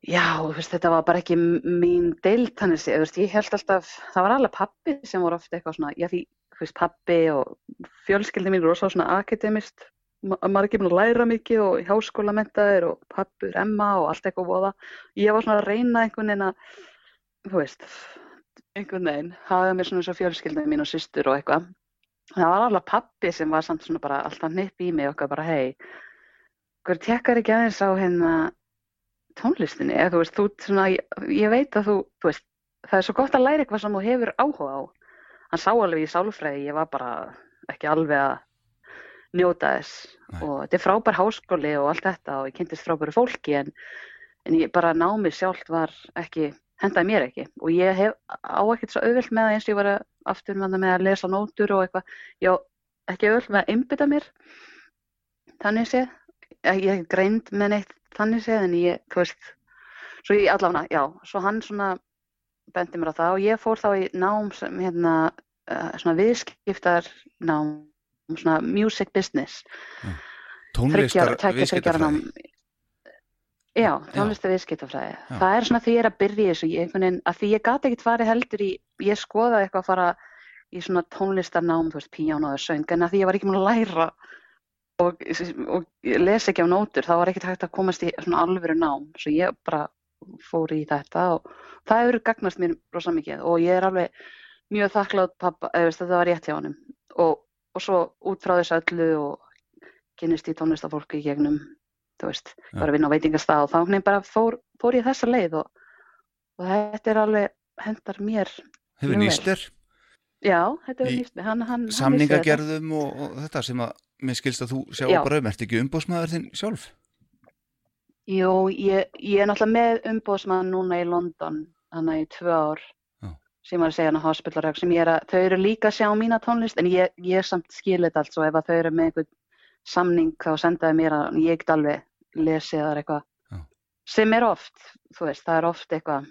Já, veist, þetta var bara ekki mín þú veist, ég held alltaf, það var alveg pappi sem voru ofta eitthvað svona, já því, þú veist, pappi og fjölskyldi mín rosa svona akademist, ma- margir búin að læra mikið og í háskóla mentaðir og pappur Emma og allt eitthvað voða. Ég var svona að reyna einhvern veginn að, þú veist, einhvern veginn, hafa mér svona eins og fjölskyldi mín og systur og eitthvað. Það var alveg pappi sem var samt svona bara alltaf nipp í mig eitthvað bara, hei, hver tekkar ekki aðeins á hérna tónlistinni, eða þú veist, þú svona, ég, ég veit að þú, þú veist, það er svo gott að læra eitthvað sem þú hefur áhuga á. Hann sá alveg í sálfræði, ég var bara ekki alveg að njóta þess. Nei. og þetta er frábær háskóli og allt þetta og ég kynntist frábæru fólki en, en ég bara námið sjálft var ekki, hendaði mér ekki. Og ég hef á ekkert svo auðvelt með það eins og ég var aftur með, að lesa nótur og eitthvað, ég á ekki auðvelt með að einbytta mér þannig séð, ég ekki greind með neitt þannig séð en ég, þú veist, svo ég allavega, já, svo hann svona bendi mér á það og ég fór þá í nám sem hérna, uh, svona viðskiptar nám, svona music business, Tónlistar ára nám. viðskiptafræði. Já, tónlistu viðskiptafræði. Það er svona því ég er að byrja þessu, veginn, að því ég gat ekkert farið heldur í, ég skoðaði eitthvað að fara í svona tónlistarnám, þú veist, píjánu og söng, en að því ég var ekki múin að læra og, og ég les ekki á nótur, þá var ekkert hægt að komast í svona alvöru nám, svo ég bara fór í þetta og það hefur gagnast mér rosa mikið og ég er alveg mjög þakklátt pappa, eða þetta var rétt hjá honum og, og svo út frá þessu öllu og kynnist í tónlistafólki í gegnum, þú veist, Já. bara vinna á veitingastað og þá veginn bara fór, fór ég þessa leið og, og þetta er alveg, hendar mér Hefur Mjög nýst þér? Já, þetta er nýst hann, hann, hann samningagerðum og, og þetta sem að mér skilst að þú sjá Já. bara um, ert ekki umbóðsmaður þinn sjálf? Jú, ég, ég er náttúrulega með umbóðsmann núna í London, þannig í tvö ár. Sem var að segja hann að hospitalrögg sem ég er að, þau eru líka að sjá mína tónlist en ég, ég samt skil þetta allt svo ef að þau eru með einhvern samning þá sendaði mér að ég get alveg lesið þar eitthvað Já. sem er oft, þú veist, það er oft eitthvað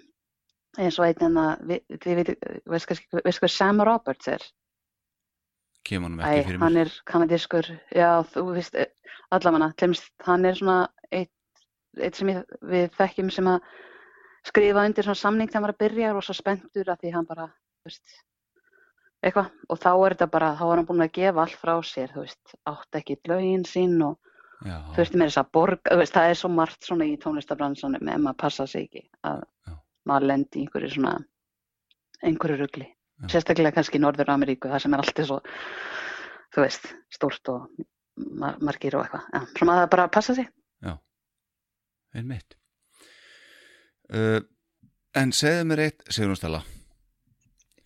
eins og einn en að þið veist hvað Sam Roberts er? Kemur hann ekki fyrir hann mér? er kanadískur, já, þú veist, allavega, tlemst, hann er svona eitt, eitt sem ég, við þekkjum sem að skrifa undir svona samning þegar maður er að byrja og svo spenntur að því hann bara, þú veist, eitthvað, og þá er þetta bara, þá er hann búin að gefa allt frá sér, þú veist, átt ekki lögin sín og Já, þú veist, með þess að borga, þú veist, það er svo margt svona í tónlistabransanum ef maður passa sig ekki að Já. maður lendi í einhverju svona, einhverju rugli. Já. Sérstaklega kannski í Norður Ameríku, það sem er alltaf svo, þú veist, stórt og mar margir og eitthvað. Já, svo maður bara passa sig. einmitt. Uh, en segðu mér eitt, Sigrun Stella,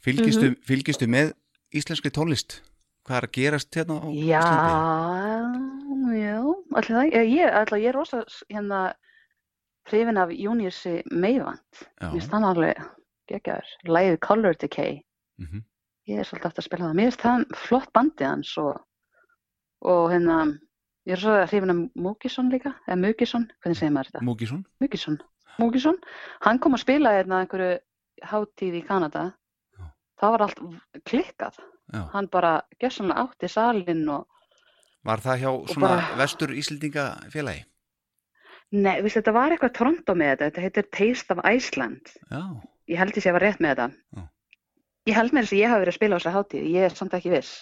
fylgistu, Mhm. fylgistu með íslenski tónlist? Hvað er að gerast hérna á Já, Íslandi? já, allir það, ég, ég, allir, ég er rosa hérna hrifin af Júniussi Meivand. Já, Mér hann alveg geggjaður. Læðið Color Decay. mhm, Ég er svolítið aftur að spila það. Mér finnst það flott bandið hans og, og hérna, ég er svo hrifin af Múkisson líka, eða Múkisson, hvernig segir maður þetta? Múkisson? Múkisson. Múkisson, hann kom að spila hérna einhverju hátíð í Kanada. Já. Það var allt klikkað. Já. Hann bara gjössanlega átti salinn og, Var það hjá svona bara- vestur Íslendinga félagi? nei, vissi, þetta var eitthvað Toronto með þetta, þetta heitir Taste of Iceland. Já, Ég held ég sé að var rétt með þetta. Ég held með þess að ég hafi verið að spila á þessa hátíð, ég er samt ekki viss.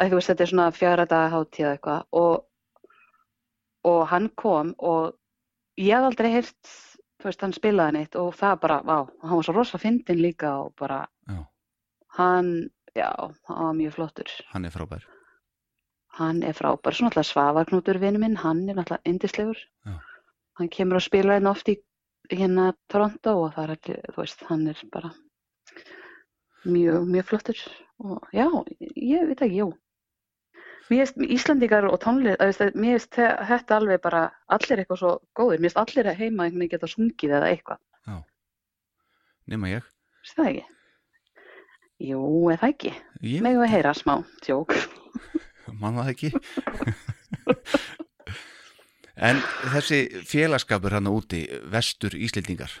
Að veist, þetta er svona fjara daga hátíð eða eitthvað og, og hann kom og ég hafði aldrei heyrt, þú veist, hann spilaði neitt og það bara, vá, hann var svo rosa fyndin líka og bara, já, hann, já, hann var mjög flottur. hann er frábær. Hann er frábær, svo náttúrulega Svavarknútur vinnu minn, hann er náttúrulega indislegur. Já. Hann kemur að spila hérna oft í hérna Toronto og það er allir, þú veist, hann er bara mjög, mjög flottur. Og já, ég veit ekki, jú. Mér finnst Íslandingar og veist, mér finnst þe- þetta alveg bara, allir eitthvað svo góðir. Mér finnst allir að heima einhvern veginn geta sungið eða eitthvað. Nema ég. Veist það ekki? Jú, eða ekki. Ég Megum við heyra smá, tjók. *laughs* man það ekki. *laughs* en þessi félagskapur hann úti, vestur Íslendingar,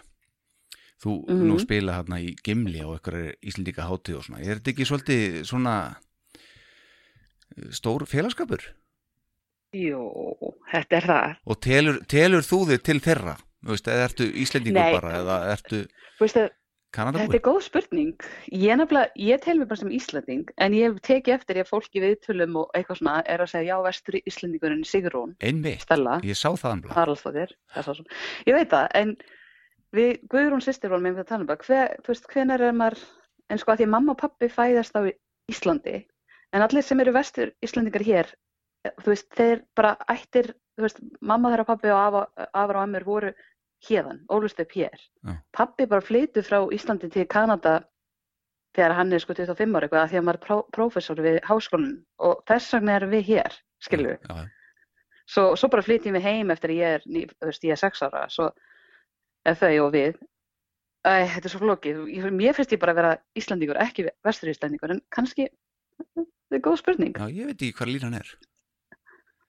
þú Mhm. nú spila hann í Gimli á eitthvað Íslendinga hátíð og svona, er þetta ekki svolítið svona stór félagskapur? Jú, þetta er það. Og telur, telur þú þig til þeirra? Þú veist, eða ertu Íslendingur bara, eða ertu að Þetta Kanadabúi? er góð spurning. Ég ég tel mig bara sem Íslanding, en ég hef tekið eftir ég að fólk í viðtölum og eitthvað svona er að segja já, vestur Íslandingurinn Sigrún, Einmitt, Stella, ég sá það það sem. Ég veit það, en við Guðrún sýstir vorum með um bara, hver, þú veist, hvenar er maður, en sko að því mamma og pappi fæðast á Íslandi, en allir sem eru vestur Íslandingar hér, þú veist, þeir bara ættir, þú veist, mamma þeirra pappi og afa, afar og ammur voru hérðan, ólust upp hér. Já. Pappi bara flytur frá Íslandi til Kanada þegar hann er sko 25 ára eitthvað því að maður er pró prófessor við háskólanum og þess vegna erum við hér. Já, já. Svo, svo bara flytjum við heim eftir ég er, ný- þú veist, ég er 6 ára, svo þau og við. Æ, þetta er svo flókið. Mér finnst ég bara að vera Íslandingur, ekki vestur Íslandingur, en kannski, þetta er góð spurning. já, ég veit ekki hvað línan er.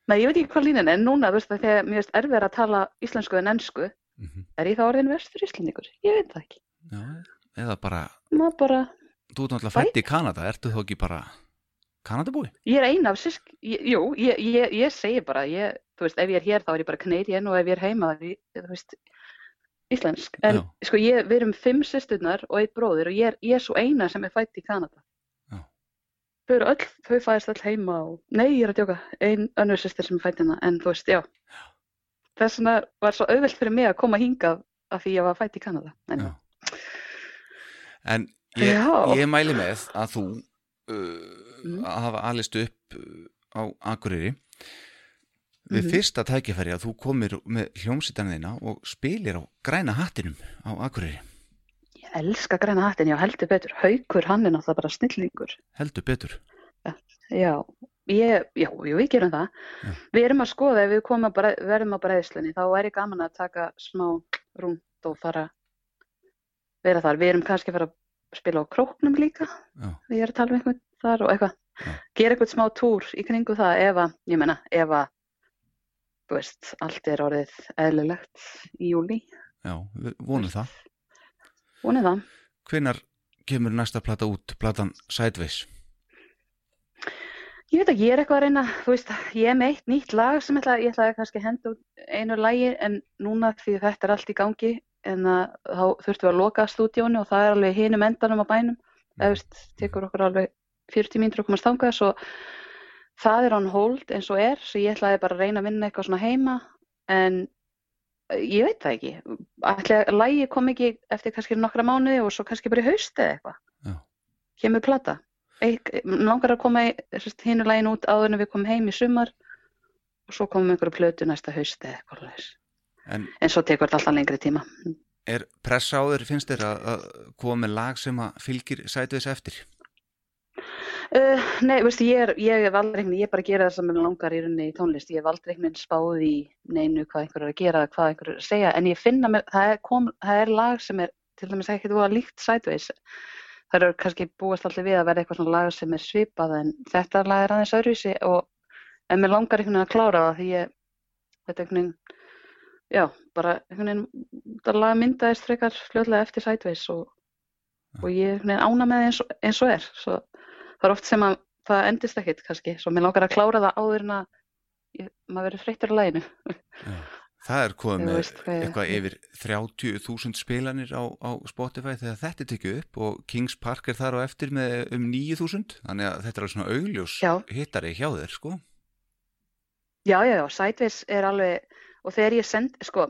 Nei, ég veit ekki hvað línan er, núna, þú veist, þegar mér finnst erfið að tala íslensku en ennsku, Mm er ég þá orðin vestur Íslandingur? Ég veit það ekki. Já, eða bara, Maður bara, þú ert náttúrulega fætt í Kanada, ertu þá ekki bara Kanadabúi? ég er eina af sísk, jú, ég, ég, ég segi bara, ég, þú veist, ef ég er hér þá er ég bara Canadian og ef ég er heima þá er ég, þú veist, íslensk. En Já. sko, ég, við erum fimm sýsturnar og einn bróðir og ég er, ég er svo eina sem er fætt í Kanada. Þau eru öll, þau fæðist öll heima og, nei, ég er að djóka, ein önnur sýstir sem er fætt hérna, en þú veist, já. Þess vegna var svo auðvelt fyrir mig að koma hingað af því ég var fætt í Kanada. En. En ég, ég mæli með að þú uh, Mm. að hafa alist upp uh, á Akureyri við Mhm. fyrsta tækifæri að þú komir með hljómsýtanina og spilir á græna hattinum á Akureyri. Elska græna hattin, já heldur betur. Haukur, hann er náttúrulega bara snillingur. Heldur betur. Já, ég, já, jú, við gerum það. Já. Við erum að skoða, ef við komum bræ- verðum á breiðslunni, þá er ég gaman að taka smá rúnd og fara vera þar. Við erum kannski að fara að spila á króknum líka. Já. Ég er að tala um einhvern þar og eitthvað. Gera eitthvað smá túr í kringu það ef að, ég menna, ef að, þú veist, allt er orðið eðlilegt í júli. Já, við vonum það. Vonið það. Hvenær kemur næsta plata út, platan Sideways? Ég veit ekki, ég er eitthvað að reyna, þú veist, ég er með eitt nýtt lag sem ég ætla, ætlaði kannski að henda út einu lagi en núna því þetta er allt í gangi en að, þá þurftum við að loka stúdíónu og það er alveg hinum endanum á bænum, þú veist, tekur okkur alveg 40 mínútur að komast þangað svo það er on hold eins og er, svo ég ætlaði bara að reyna að vinna eitthvað svona heima en ég veit það ekki, að lagi kom ekki eftir kannski nokkra mánuði og svo kannski bara í haust eða eitthvað, kemur plata. Langar að koma hínu lægin út áður en við komum heim í sumar og svo komum einhverju plötu næsta haust eða eitthvað. En En svo tekur þetta alltaf lengri tíma. er pressa á þér, finnst þér að, að koma með lag sem að fylgir Sideways eftir? Uh, nei, veistu, ég er, ég er valdreikni, ég er bara að gera það sem mér langar í rauninni í tónlist. Ég er valdreiknin spáð í neinu hvað einhver er að gera, hvað einhver er að segja, en ég finna mér, það er, kom, það er lag sem er til dæmis ekkert voða líkt Sideways. Það eru kannski búast allir við að vera eitthvað svona lag sem er svipað en þetta lag er aðeins öðruvísi og en mér langar einhvern veginn að klára það því ég, þetta einhvern veginn, já, bara einhvern veginn, þetta lag myndaðist frekar fljóðlega eftir Sideways og, og ég einhvern veginn ána með það eins, og- eins og er. Svo það er oft sem að það endist ekkit kannski, svo mér langar að klára það áður en að maður verður freyttur á læginu. Það er komið með veist hvað ég- eitthvað yfir 30.000 spilanir á, á Spotify þegar þetta tekið upp og Kings Park er þar á eftir með um 9.000 þannig að þetta er alveg svona augljós Já. hittari hjá þér sko. Já, já, já, Sideways er alveg, og þegar ég send, sko,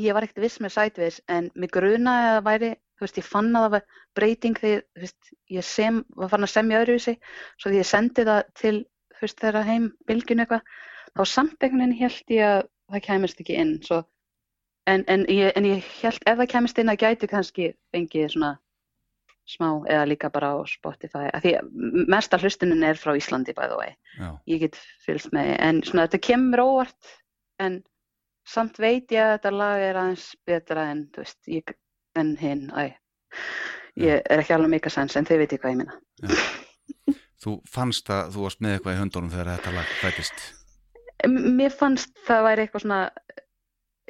ég var ekkert viss með Sideways en mig grunaði að það væri, þú veist, ég fann að það var breyting þegar, þú veist, ég sem, var farin að semja öðruvísi, svo því ég sendi það til, þú veist, þeirra heim, bylgjun eitthvað, þá samt einhvern veginn held ég að það kæmist ekki inn, svo, en, en, ég, en ég held, ef það kæmist inn, að gæti kannski fengið svona smá, eða líka bara á Spotify, að því mesta hlustunin er frá Íslandi, by the way. Já. ég get fylgst með. En svona þetta kemur óvart en samt veit ég að þetta lag er aðeins betra en þú veist, ég, en hinn æ, ég er ekki alveg mikið sens en þið veit ég hvað ég minna Þú fannst að þú varst með eitthvað í höndunum þegar þetta lag fættist mér fannst það væri eitthvað svona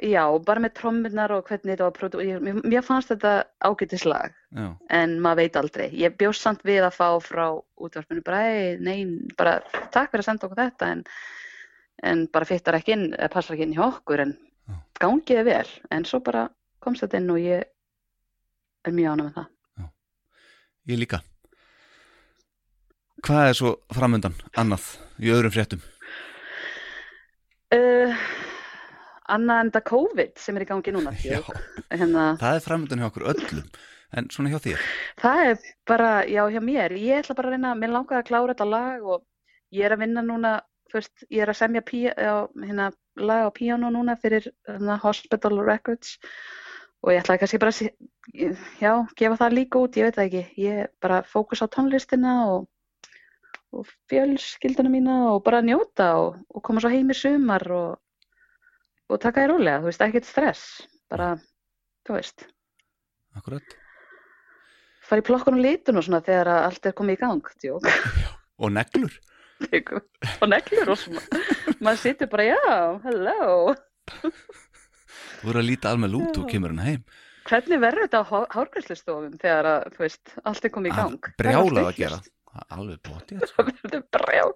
já, bara með trommunar og hvernig þetta var ég- mér, fannst þetta ágætis lag Já, en maður veit aldrei. Ég bjóst samt við að fá frá útvarpinu bara, "Æ, nei, bara takk fyrir að senda okkur þetta en, en bara fyttar ekki inn, passar ekki inn hjá okkur en gangiði vel. En svo bara komst þetta inn og ég er mjög ánum með það. Ég líka. Hvað er svo framöndan annað í öðrum fréttum? uh, annað en það COVID sem er í gangi núna Já. Hérna, Það er framöndan hjá okkur öllum en svona hjá þér. Það er bara, já hjá mér. Ég ætla bara að reyna, mér langar að klára þetta lag og ég er að vinna núna fyrst, ég er að semja pí, á, hérna, lag á píano núna fyrir hérna, Hospital Records og ég ætlaði kannski bara já, gefa það líka út, ég veit það ekki. Ég bara fókus á tónlistina og, og fjölskylduna mína og bara njóta og, og koma svo heim í sumar og, og taka þér rólega, þú veist, ekkert stress bara, þú veist. Akkurat. Fara í plokkun og litun og svona þegar allt er komið í gang tjók, Og neglur. *laughs* Og neglur og svona. Maður situr bara, já, hello Verður að líta alveg út og kemur hann heim. Hvernig verður þetta á hárgræslistofum þegar að, þú veist, allt er komið í gang? Brjálað að gera. Er Alveg bótið *laughs* sko. það verður brjál.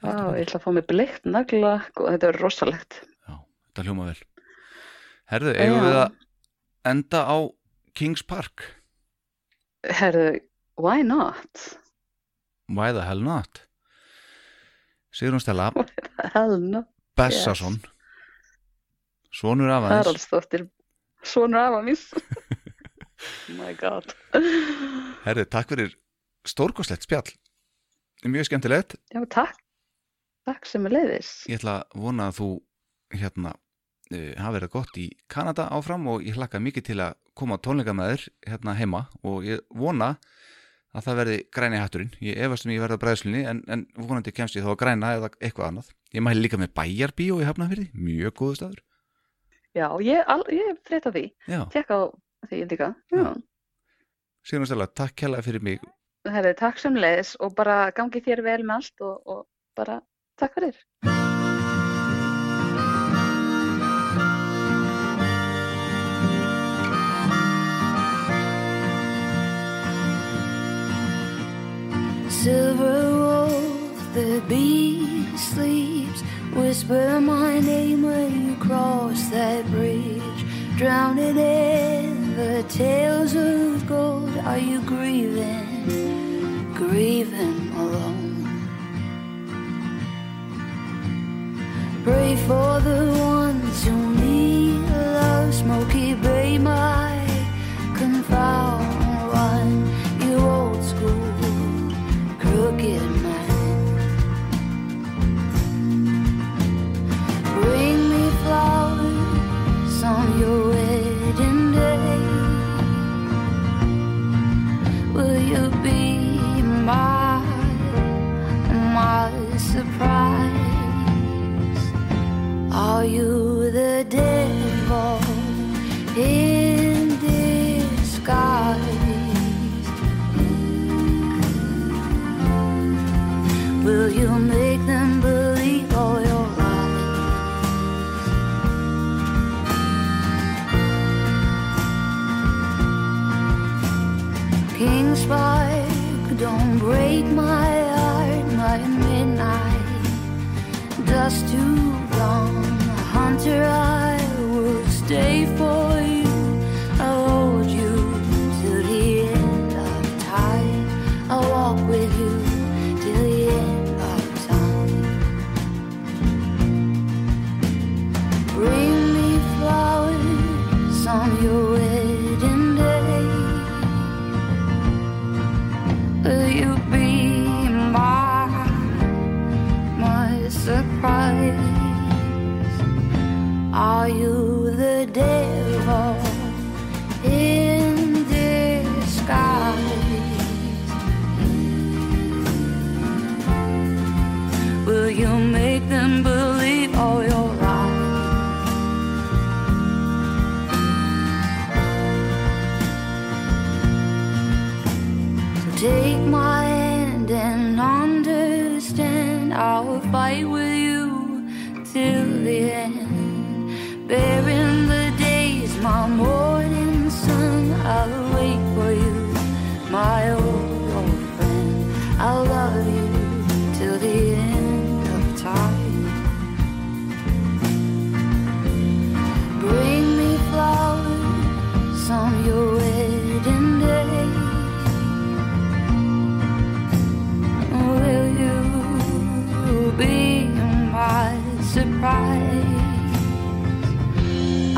Já, ég ætla að fá mig bleikt nagla. Og þetta verður rosalegt. Já, þetta hljóma vel. Herðu, eigum við að enda á Kings Park? Herðu, why not? Why the hell not? Sigrun Stella. Hell no, Bessason Svonur af hans. Haraldsdóttir, svonur af hans Oh *laughs* my god. Herri, takk fyrir stórkoslegt spjall. Mjög skemmtilegt. Já, takk, takk sem er leiðis Ég ætla að vona að þú hérna, e, uh, hafa verið gott í Kanada áfram og ég hlakka mikið til að koma á tónleikamæður hérna heima. Og ég vona að það verði græni hætturinn, ég efast um ég verði að bræðslunni en, en vonandi kemst ég þá að græna eða eitthvað annað. Ég mæli líka með bæjarbí og ég hafna fyrir, mjög góðu staður. Já, ég, ég frétta því. Tjekk á því indika. Sigur náttúrulega, takk hella fyrir mig. Herri, takk sem leiðis og bara gangi þér vel með allt og, og bara takk fyrir. Silver whisper my name when you cross that bridge. Drowning in the tales of gold. Are you grieving, grieving alone? Pray for the ones who need.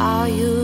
Are you?